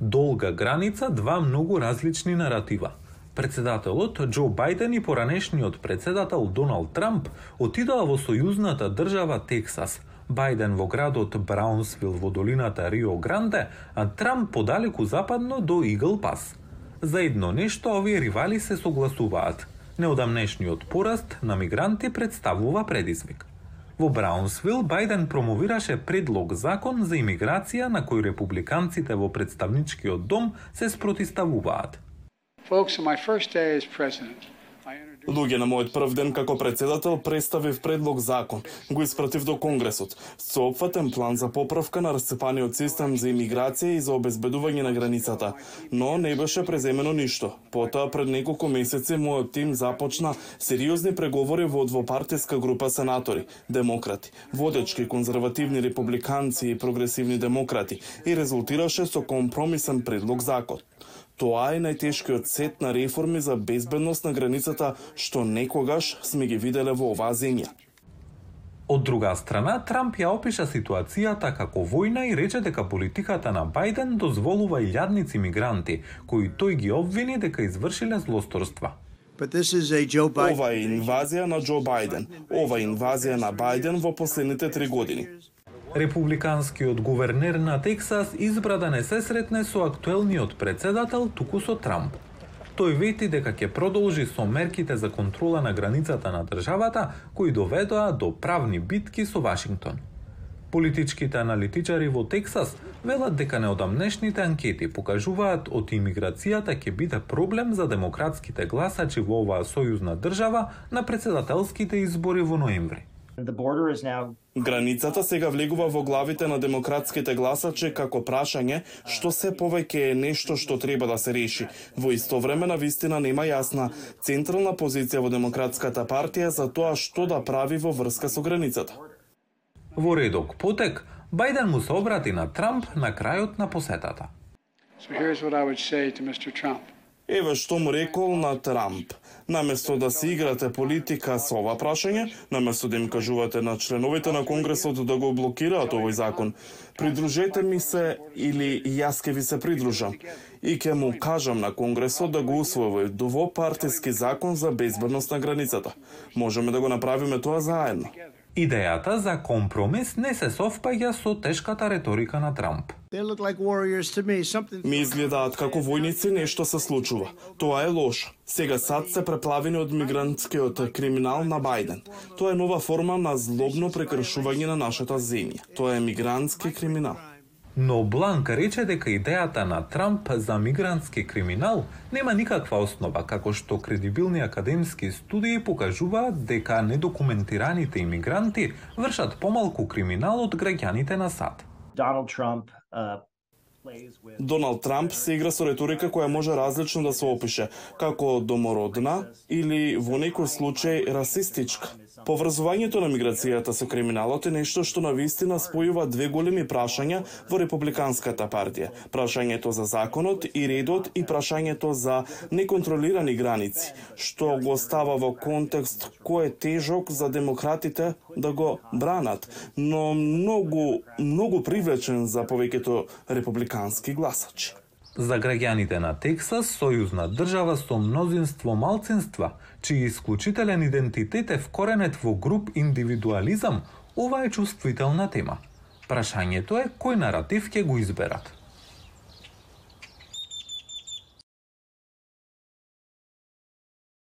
Долга граница, два многу различни наратива. Председателот Џо Бајден и поранешниот председател Доналд Трамп отидоа во сојузната држава Тексас. Бајден во градот Браунсвил во долината Рио Гранде, а Трамп подалеку западно до Игл Пас. За едно нешто овие ривали се согласуваат. Неодамнешниот пораст на мигранти представува предизвик. Во Браунсвил Бајден промовираше предлог закон за имиграција на кој републиканците во представничкиот дом се спротиставуваат. Folks, on my first day as president, Луѓе на мојот прв ден како председател представив предлог закон, го испратив до Конгресот, со опфатен план за поправка на расцепаниот систем за имиграција и за обезбедување на границата, но не беше преземено ништо. Потоа пред неколку месеци мојот тим започна сериозни преговори во двопартиска група сенатори, демократи, водечки конзервативни републиканци и прогресивни демократи и резултираше со компромисен предлог закон. Тоа е најтешкиот сет на реформи за безбедност на границата што некогаш сме ги виделе во оваа земја. Од друга страна, Трамп ја опиша ситуацијата како војна и рече дека политиката на Бајден дозволува илјадници мигранти, кои тој ги обвини дека извршиле злосторства. Ова е инвазија на Џо Бајден. Ова е инвазија на Бајден во последните три години. Републиканскиот гувернер на Тексас избра да не се сретне со актуелниот председател туку со Трамп. Тој вети дека ќе продолжи со мерките за контрола на границата на државата кои доведоа до правни битки со Вашингтон. Политичките аналитичари во Тексас велат дека неодамнешните анкети покажуваат од имиграцијата ќе биде проблем за демократските гласачи во оваа сојузна држава на председателските избори во ноември. Границата сега влегува во главите на демократските гласачи како прашање што се повеќе е нешто што треба да се реши. Во исто време на вистина нема јасна централна позиција во демократската партија за тоа што да прави во врска со границата. Во редок потек, Бајден му се обрати на Трамп на крајот на посетата. So here's what I would say to Mr. Trump. Еве што му рекол на Трамп. Наместо да се играте политика со ова прашање, наместо да им кажувате на членовите на Конгресот да го блокираат овој закон, придружете ми се или јас ке ви се придружам и ке му кажам на Конгресот да го усвои двопартиски закон за безбедност на границата. Можеме да го направиме тоа заедно. Идејата за компромис не се совпаѓа со тешката реторика на Трамп. Ми изгледаат како војници нешто се случува. Тоа е лошо. Сега сад се преплавени од мигрантскиот криминал на Бајден. Тоа е нова форма на злобно прекршување на нашата земја. Тоа е мигрантски криминал. Но Бланк рече дека идејата на Трамп за мигрантски криминал нема никаква основа, како што кредибилни академски студии покажуваат дека недокументираните имигранти вршат помалку криминал од граѓаните на САД. Доналд Трамп се игра со реторика која може различно да се опише, како домородна или во некој случај расистичка. Поврзувањето на миграцијата со криминалот е нешто што на вистина спојува две големи прашања во Републиканската партија. Прашањето за законот и редот и прашањето за неконтролирани граници, што го става во контекст кој е тежок за демократите да го бранат, но многу, многу привлечен за повеќето републикански гласачи. За граѓаните на Тексас, сојузна држава со мнозинство малцинства, чиј исклучителен идентитет е вкоренет во груп индивидуализам, ова е чувствителна тема. Прашањето е кој наратив ќе го изберат.